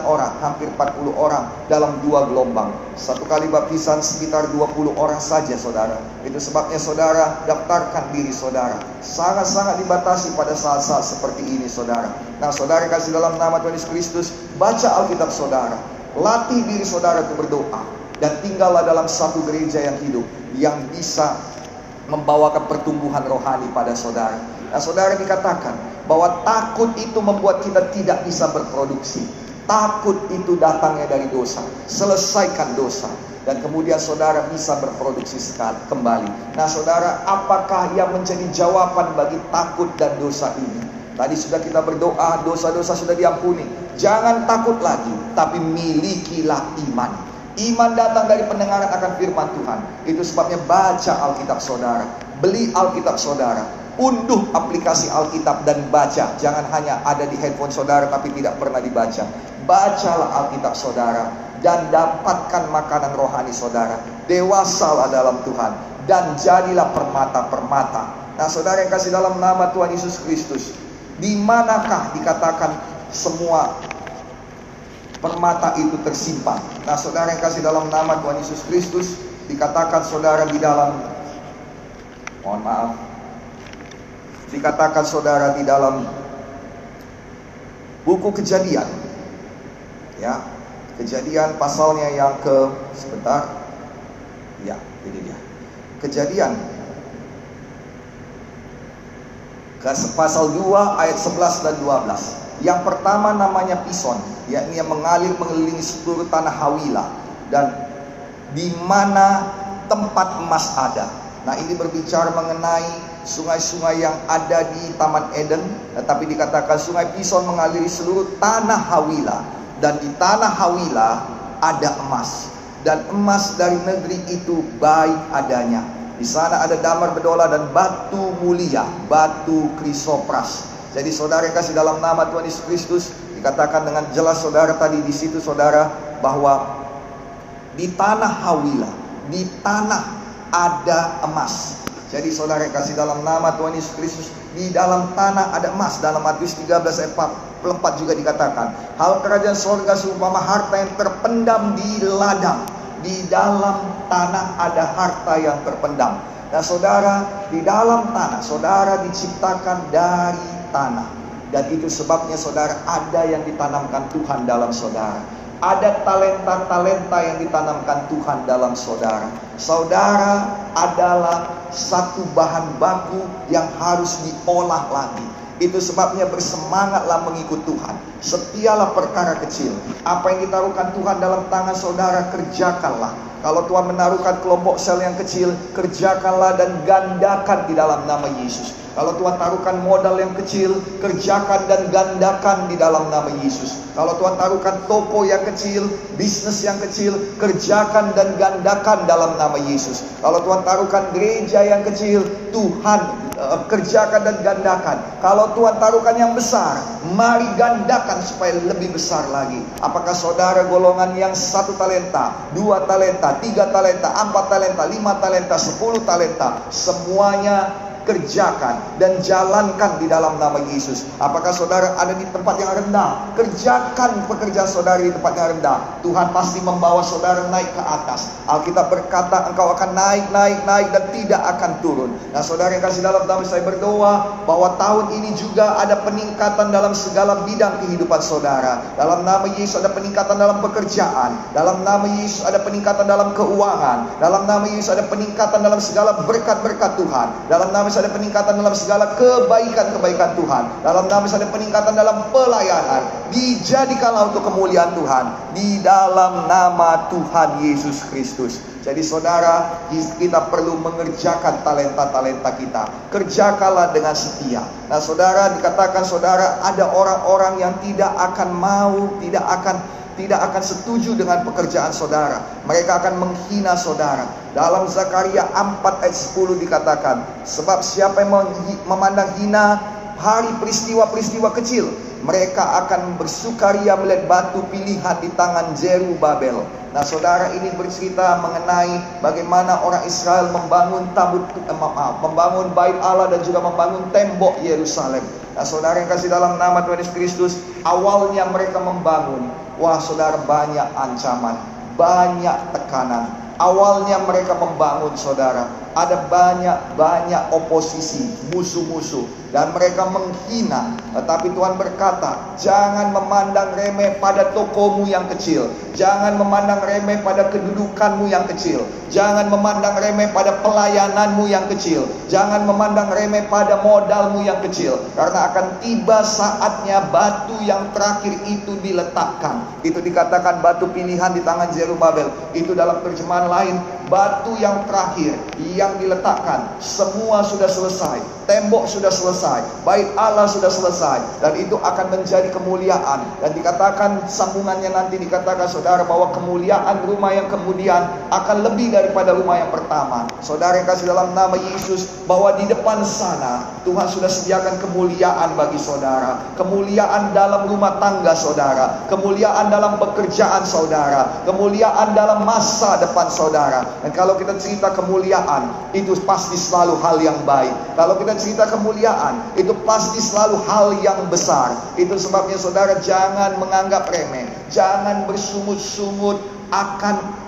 orang, hampir 40 orang dalam dua gelombang. Satu kali baptisan sekitar 20 orang saja saudara. Itu sebabnya saudara daftarkan diri saudara. Sangat-sangat dibatasi pada saat-saat seperti ini saudara. Nah saudara kasih dalam nama Tuhan Yesus Kristus, baca Alkitab saudara. Latih diri saudara untuk berdoa. dan tinggallah dalam satu gereja yang hidup yang bisa membawakan pertumbuhan rohani pada saudara. Nah, saudara dikatakan bahwa takut itu membuat kita tidak bisa berproduksi. Takut itu datangnya dari dosa. Selesaikan dosa. Dan kemudian saudara bisa berproduksi sekali kembali. Nah saudara, apakah yang menjadi jawaban bagi takut dan dosa ini? Tadi sudah kita berdoa, dosa-dosa sudah diampuni. Jangan takut lagi, tapi milikilah iman. Iman datang dari pendengaran akan firman Tuhan. Itu sebabnya baca Alkitab saudara. Beli Alkitab saudara unduh aplikasi Alkitab dan baca. Jangan hanya ada di handphone saudara tapi tidak pernah dibaca. Bacalah Alkitab saudara dan dapatkan makanan rohani saudara. Dewasalah dalam Tuhan dan jadilah permata-permata. Nah, saudara yang kasih dalam nama Tuhan Yesus Kristus, di manakah dikatakan semua permata itu tersimpan? Nah, saudara yang kasih dalam nama Tuhan Yesus Kristus, dikatakan saudara di dalam mohon maaf. Dikatakan saudara di dalam buku kejadian. Ya kejadian pasalnya yang ke sebentar. Ya ini dia. Kejadian. Ke pasal 2 ayat 11 dan 12 yang pertama namanya Pison yakni yang mengalir mengelilingi seluruh tanah Hawila. Dan di mana tempat emas ada. Nah ini berbicara mengenai sungai-sungai yang ada di Taman Eden, tetapi dikatakan sungai Pison mengaliri seluruh tanah Hawila. Dan di tanah Hawila ada emas. Dan emas dari negeri itu baik adanya. Di sana ada damar bedola dan batu mulia, batu krisopras. Jadi saudara kasih dalam nama Tuhan Yesus Kristus dikatakan dengan jelas saudara tadi di situ saudara bahwa di tanah Hawila, di tanah ada emas. Jadi saudara kasih dalam nama Tuhan Yesus Kristus di dalam tanah ada emas dalam Matius 13 ayat 44 juga dikatakan hal kerajaan sorga seumpama harta yang terpendam di ladang di dalam tanah ada harta yang terpendam dan saudara di dalam tanah saudara diciptakan dari tanah dan itu sebabnya saudara ada yang ditanamkan Tuhan dalam saudara ada talenta-talenta yang ditanamkan Tuhan dalam saudara. Saudara adalah satu bahan baku yang harus diolah lagi. Itu sebabnya bersemangatlah mengikut Tuhan. Setialah perkara kecil. Apa yang ditaruhkan Tuhan dalam tangan saudara, kerjakanlah. Kalau Tuhan menaruhkan kelompok sel yang kecil, kerjakanlah dan gandakan di dalam nama Yesus. Kalau Tuhan taruhkan modal yang kecil, kerjakan dan gandakan di dalam nama Yesus. Kalau Tuhan taruhkan toko yang kecil, bisnis yang kecil, kerjakan dan gandakan dalam nama Yesus. Kalau Tuhan taruhkan gereja yang kecil, Tuhan uh, kerjakan dan gandakan. Kalau Tuhan taruhkan yang besar, mari gandakan supaya lebih besar lagi. Apakah saudara golongan yang satu talenta, dua talenta, tiga talenta, empat talenta, lima talenta, sepuluh talenta, semuanya kerjakan dan jalankan di dalam nama Yesus. Apakah saudara ada di tempat yang rendah? Kerjakan pekerjaan saudara di tempat yang rendah. Tuhan pasti membawa saudara naik ke atas. Alkitab berkata engkau akan naik, naik, naik dan tidak akan turun. Nah saudara yang kasih dalam nama saya berdoa bahwa tahun ini juga ada peningkatan dalam segala bidang kehidupan saudara. Dalam nama Yesus ada peningkatan dalam pekerjaan. Dalam nama Yesus ada peningkatan dalam keuangan. Dalam nama Yesus ada peningkatan dalam segala berkat-berkat Tuhan. Dalam nama ada peningkatan dalam segala kebaikan-kebaikan Tuhan. Dalam nama ada peningkatan dalam pelayanan. Dijadikanlah untuk kemuliaan Tuhan. Di dalam nama Tuhan Yesus Kristus. Jadi saudara, kita perlu mengerjakan talenta-talenta kita. Kerjakanlah dengan setia. Nah saudara, dikatakan saudara ada orang-orang yang tidak akan mau, tidak akan tidak akan setuju dengan pekerjaan saudara. Mereka akan menghina saudara. Dalam Zakaria 4 ayat 10 dikatakan, sebab siapa yang memandang hina hari peristiwa-peristiwa kecil, mereka akan bersukaria melihat batu pilihan di tangan Jeru Babel. Nah, saudara ini bercerita mengenai bagaimana orang Israel membangun tabut eh, maaf, membangun bait Allah dan juga membangun tembok Yerusalem. Nah, saudara yang kasih dalam nama Tuhan Yesus Kristus, awalnya mereka membangun Wah saudara banyak ancaman, banyak tekanan. Awalnya mereka membangun saudara. Ada banyak-banyak oposisi, musuh-musuh dan mereka menghina. Tetapi Tuhan berkata, jangan memandang remeh pada tokomu yang kecil. Jangan memandang remeh pada kedudukanmu yang kecil. Jangan memandang remeh pada pelayananmu yang kecil. Jangan memandang remeh pada modalmu yang kecil. Karena akan tiba saatnya batu yang terakhir itu diletakkan. Itu dikatakan batu pilihan di tangan Zerubabel. Itu dalam terjemahan lain, batu yang terakhir yang diletakkan. Semua sudah selesai. Tembok sudah selesai. Bait Allah sudah selesai. Dan itu akan menjadi kemuliaan. Dan dikatakan sambungannya nanti dikatakan saudara bahwa kemuliaan rumah yang kemudian akan lebih daripada rumah yang pertama. Saudara yang kasih dalam nama Yesus bahwa di depan sana Tuhan sudah sediakan kemuliaan bagi saudara. Kemuliaan dalam rumah tangga saudara. Kemuliaan dalam pekerjaan saudara. Kemuliaan dalam masa depan saudara. Dan kalau kita cerita kemuliaan, itu pasti selalu hal yang baik. Kalau kita cerita kemuliaan, itu pasti selalu hal yang besar. Itu sebabnya saudara jangan menganggap remeh. Jangan bersungut-sungut akan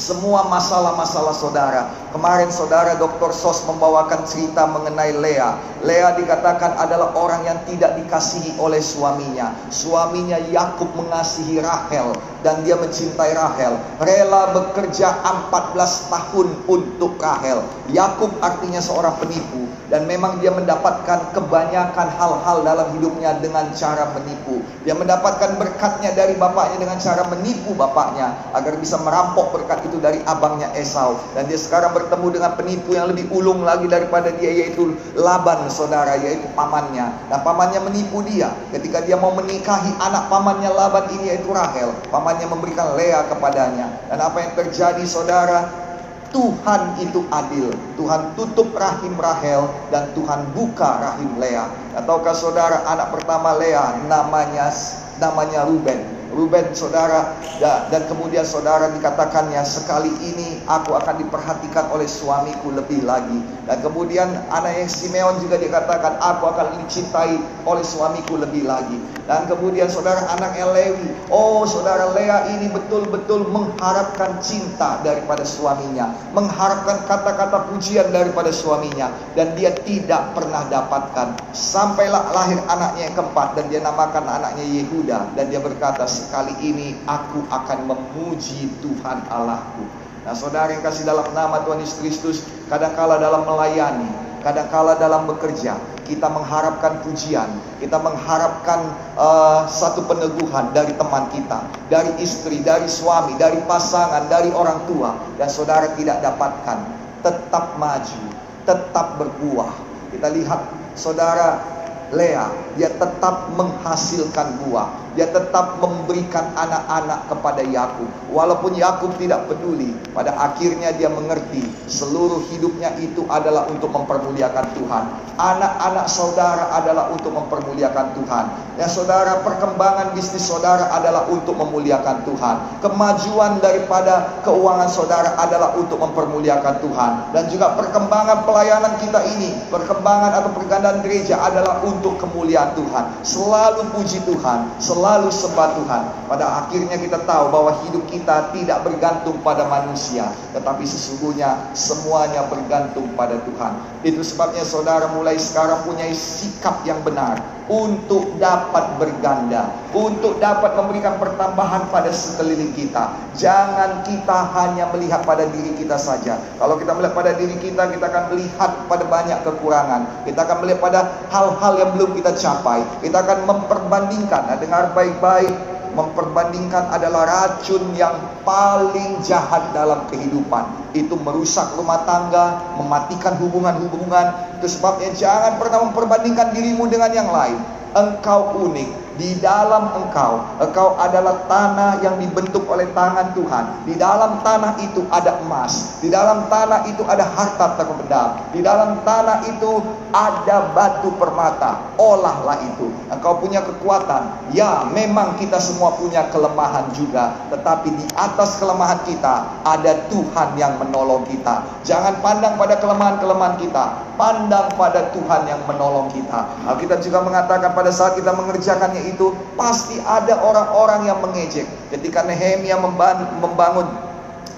semua masalah-masalah saudara. Kemarin saudara Dr. Sos membawakan cerita mengenai Lea. Lea dikatakan adalah orang yang tidak dikasihi oleh suaminya. Suaminya Yakub mengasihi Rahel dan dia mencintai Rahel. Rela bekerja 14 tahun untuk Rahel. Yakub artinya seorang penipu dan memang dia mendapatkan kebanyakan hal-hal dalam hidupnya dengan cara menipu. Dia mendapatkan berkatnya dari bapaknya dengan cara menipu bapaknya agar bisa merampok berkat itu dari abangnya Esau dan dia sekarang bertemu dengan penipu yang lebih ulung lagi daripada dia yaitu Laban saudara yaitu pamannya dan pamannya menipu dia ketika dia mau menikahi anak pamannya Laban ini yaitu Rahel pamannya memberikan Lea kepadanya dan apa yang terjadi saudara Tuhan itu adil. Tuhan tutup rahim Rahel dan Tuhan buka rahim Lea. Ataukah saudara anak pertama Lea namanya namanya Ruben. Ruben saudara dan kemudian saudara dikatakannya sekali ini aku akan diperhatikan oleh suamiku lebih lagi. Dan kemudian anak yang Simeon juga dikatakan aku akan dicintai oleh suamiku lebih lagi. Dan kemudian saudara anak Lewi oh saudara Lea ini betul-betul mengharapkan cinta daripada suaminya mengharapkan kata-kata pujian daripada suaminya dan dia tidak pernah dapatkan. Sampailah lahir anaknya yang keempat dan dia namakan anaknya Yehuda dan dia berkata sekali ini aku akan memuji Tuhan Allahku. Nah saudara yang kasih dalam nama Tuhan Yesus Kristus, kadangkala dalam melayani, kadangkala dalam bekerja, kita mengharapkan pujian, kita mengharapkan uh, satu peneguhan dari teman kita, dari istri, dari suami, dari pasangan, dari orang tua, dan saudara tidak dapatkan, tetap maju, tetap berbuah. Kita lihat saudara Lea, dia tetap menghasilkan buah. Dia tetap memberikan anak-anak kepada Yakub. Walaupun Yakub tidak peduli, pada akhirnya dia mengerti seluruh hidupnya itu adalah untuk mempermuliakan Tuhan. Anak-anak saudara adalah untuk mempermuliakan Tuhan. Ya saudara, perkembangan bisnis saudara adalah untuk memuliakan Tuhan. Kemajuan daripada keuangan saudara adalah untuk mempermuliakan Tuhan. Dan juga perkembangan pelayanan kita ini, perkembangan atau pergandaan gereja adalah untuk kemuliaan Tuhan. Selalu puji Tuhan, selalu selalu sembah Tuhan. Pada akhirnya kita tahu bahwa hidup kita tidak bergantung pada manusia, tetapi sesungguhnya semuanya bergantung pada Tuhan. Itu sebabnya saudara mulai sekarang punya sikap yang benar untuk dapat berganda, untuk dapat memberikan pertambahan pada sekeliling kita. Jangan kita hanya melihat pada diri kita saja. Kalau kita melihat pada diri kita, kita akan melihat pada banyak kekurangan. Kita akan melihat pada hal-hal yang belum kita capai. Kita akan memperbandingkan. Nah, dengar baik-baik memperbandingkan adalah racun yang paling jahat dalam kehidupan. Itu merusak rumah tangga, mematikan hubungan-hubungan. Itu sebabnya jangan pernah memperbandingkan dirimu dengan yang lain. Engkau unik, di dalam engkau, engkau adalah tanah yang dibentuk oleh tangan Tuhan. Di dalam tanah itu ada emas. Di dalam tanah itu ada harta terpendam. Di dalam tanah itu ada batu permata. Olahlah itu. Engkau punya kekuatan. Ya, memang kita semua punya kelemahan juga. Tetapi di atas kelemahan kita ada Tuhan yang menolong kita. Jangan pandang pada kelemahan-kelemahan kita. Pandang pada Tuhan yang menolong kita. Alkitab juga mengatakan pada saat kita mengerjakannya itu pasti ada orang-orang yang mengejek. Ketika Nehemia membangun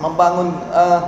membangun uh,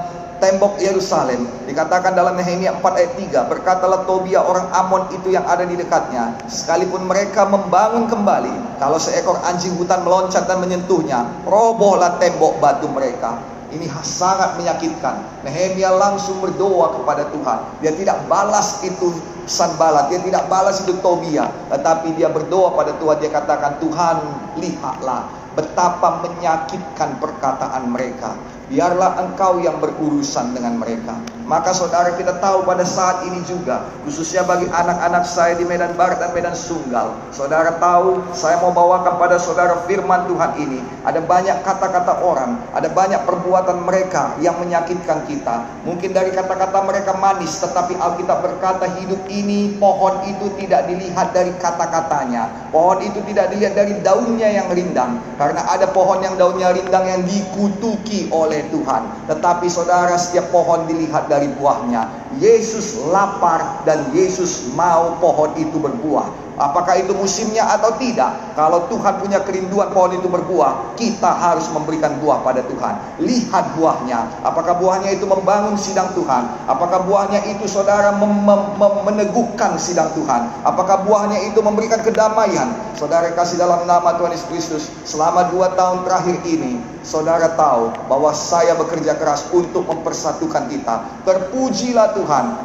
tembok Yerusalem. Dikatakan dalam Nehemia 4 ayat 3, berkatalah Tobia orang Amon itu yang ada di dekatnya, sekalipun mereka membangun kembali, kalau seekor anjing hutan meloncat dan menyentuhnya, robohlah tembok batu mereka. Ini sangat menyakitkan. Nehemia langsung berdoa kepada Tuhan. Dia tidak balas itu Sanbalat, dia tidak balas itu Tobia, tetapi dia berdoa pada Tuhan. Dia katakan, "Tuhan, lihatlah betapa menyakitkan perkataan mereka." Biarlah engkau yang berurusan dengan mereka. Maka saudara kita tahu pada saat ini juga, khususnya bagi anak-anak saya di Medan Barat dan Medan Sunggal. Saudara tahu, saya mau bawakan pada saudara firman Tuhan ini. Ada banyak kata-kata orang, ada banyak perbuatan mereka yang menyakitkan kita. Mungkin dari kata-kata mereka manis, tetapi Alkitab berkata hidup ini, pohon itu tidak dilihat dari kata-katanya. Pohon itu tidak dilihat dari daunnya yang rindang. Karena ada pohon yang daunnya rindang yang dikutuki oleh Tuhan. Tetapi saudara setiap pohon dilihat buahnya. Yesus lapar dan Yesus mau pohon itu berbuah. Apakah itu musimnya atau tidak? Kalau Tuhan punya kerinduan pohon itu berbuah, kita harus memberikan buah pada Tuhan. Lihat buahnya. Apakah buahnya itu membangun sidang Tuhan? Apakah buahnya itu saudara mem mem meneguhkan sidang Tuhan? Apakah buahnya itu memberikan kedamaian? Saudara kasih dalam nama Tuhan Yesus Kristus, selama dua tahun terakhir ini, saudara tahu bahwa saya bekerja keras untuk mempersatukan kita. Terpujilah Tuhan,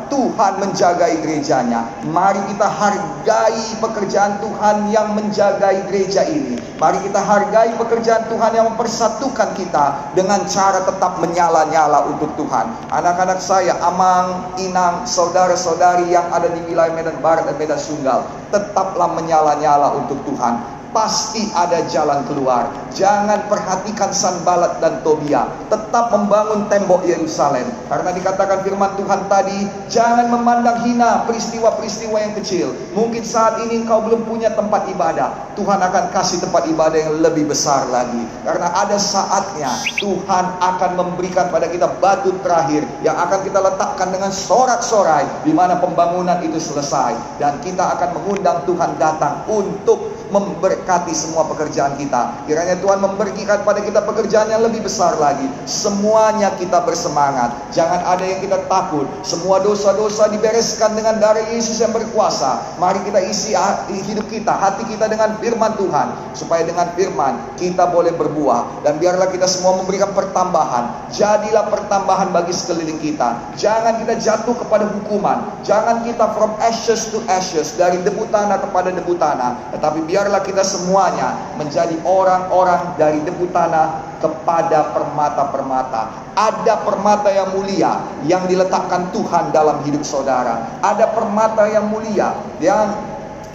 Tuhan menjaga gerejanya. Mari kita hargai pekerjaan Tuhan yang menjaga gereja ini. Mari kita hargai pekerjaan Tuhan yang mempersatukan kita dengan cara tetap menyala-nyala untuk Tuhan. Anak-anak saya, Amang, Inang, saudara-saudari yang ada di wilayah Medan Barat dan Medan Sunggal, tetaplah menyala-nyala untuk Tuhan pasti ada jalan keluar. Jangan perhatikan Sanbalat dan Tobia. Tetap membangun tembok Yerusalem. Karena dikatakan firman Tuhan tadi, jangan memandang hina peristiwa-peristiwa yang kecil. Mungkin saat ini engkau belum punya tempat ibadah. Tuhan akan kasih tempat ibadah yang lebih besar lagi. Karena ada saatnya Tuhan akan memberikan pada kita batu terakhir yang akan kita letakkan dengan sorak-sorai di mana pembangunan itu selesai dan kita akan mengundang Tuhan datang untuk memberkati semua pekerjaan kita. Kiranya Tuhan memberikan pada kita pekerjaan yang lebih besar lagi. Semuanya kita bersemangat. Jangan ada yang kita takut. Semua dosa-dosa dibereskan dengan darah Yesus yang berkuasa. Mari kita isi hidup kita, hati kita dengan firman Tuhan. Supaya dengan firman kita boleh berbuah. Dan biarlah kita semua memberikan pertambahan. Jadilah pertambahan bagi sekeliling kita. Jangan kita jatuh kepada hukuman. Jangan kita from ashes to ashes. Dari debu tanah kepada debu tanah. Tetapi biar biarlah kita semuanya menjadi orang-orang dari debu tanah kepada permata-permata. Ada permata yang mulia yang diletakkan Tuhan dalam hidup saudara. Ada permata yang mulia yang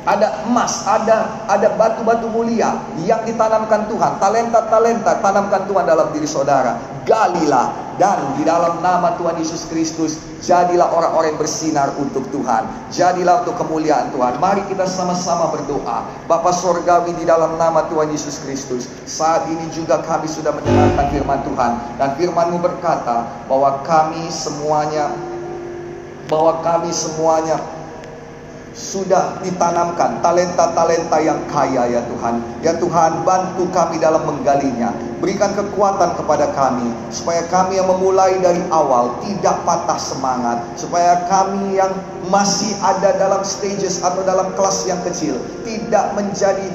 ada emas, ada ada batu-batu mulia yang ditanamkan Tuhan, talenta-talenta tanamkan Tuhan dalam diri saudara. Galilah dan di dalam nama Tuhan Yesus Kristus jadilah orang-orang yang bersinar untuk Tuhan. Jadilah untuk kemuliaan Tuhan. Mari kita sama-sama berdoa. Bapa sorgawi di dalam nama Tuhan Yesus Kristus. Saat ini juga kami sudah mendengarkan firman Tuhan dan firman-Mu berkata bahwa kami semuanya bahwa kami semuanya sudah ditanamkan talenta-talenta yang kaya ya Tuhan. Ya Tuhan, bantu kami dalam menggalinya. Berikan kekuatan kepada kami supaya kami yang memulai dari awal tidak patah semangat, supaya kami yang masih ada dalam stages atau dalam kelas yang kecil tidak menjadi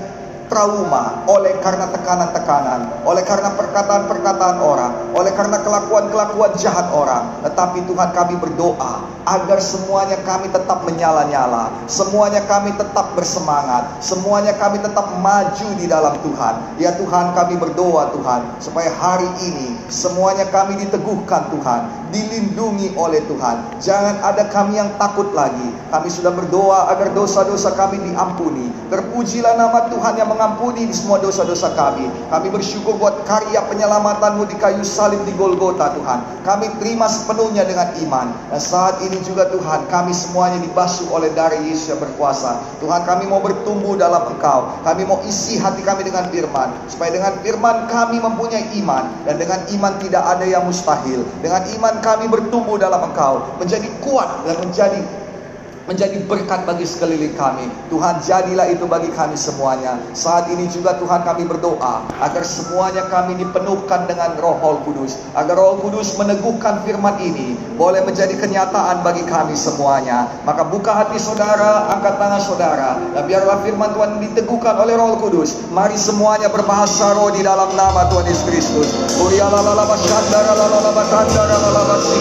trauma oleh karena tekanan-tekanan, oleh karena perkataan-perkataan orang, oleh karena kelakuan-kelakuan jahat orang. Tetapi Tuhan kami berdoa agar semuanya kami tetap menyala-nyala, semuanya kami tetap bersemangat, semuanya kami tetap maju di dalam Tuhan. Ya Tuhan kami berdoa Tuhan, supaya hari ini semuanya kami diteguhkan Tuhan, dilindungi oleh Tuhan. Jangan ada kami yang takut lagi. Kami sudah berdoa agar dosa-dosa kami diampuni. Terpujilah nama Tuhan yang mengampuni semua dosa-dosa kami. Kami bersyukur buat karya penyelamatanmu di kayu salib di Golgota Tuhan. Kami terima sepenuhnya dengan iman. Dan saat ini juga Tuhan kami semuanya dibasuh oleh darah Yesus yang berkuasa. Tuhan kami mau bertumbuh dalam Engkau. Kami mau isi hati kami dengan firman. Supaya dengan firman kami mempunyai iman. Dan dengan iman tidak ada yang mustahil. Dengan iman kami bertumbuh dalam Engkau. Menjadi kuat dan menjadi menjadi berkat bagi sekeliling kami. Tuhan jadilah itu bagi kami semuanya. Saat ini juga Tuhan kami berdoa agar semuanya kami dipenuhkan dengan roh Kudus. Agar roh Kudus meneguhkan firman ini boleh menjadi kenyataan bagi kami semuanya. Maka buka hati saudara, angkat tangan saudara. Dan biarlah firman Tuhan diteguhkan oleh roh Kudus. Mari semuanya berbahasa roh di dalam nama Tuhan Yesus Kristus.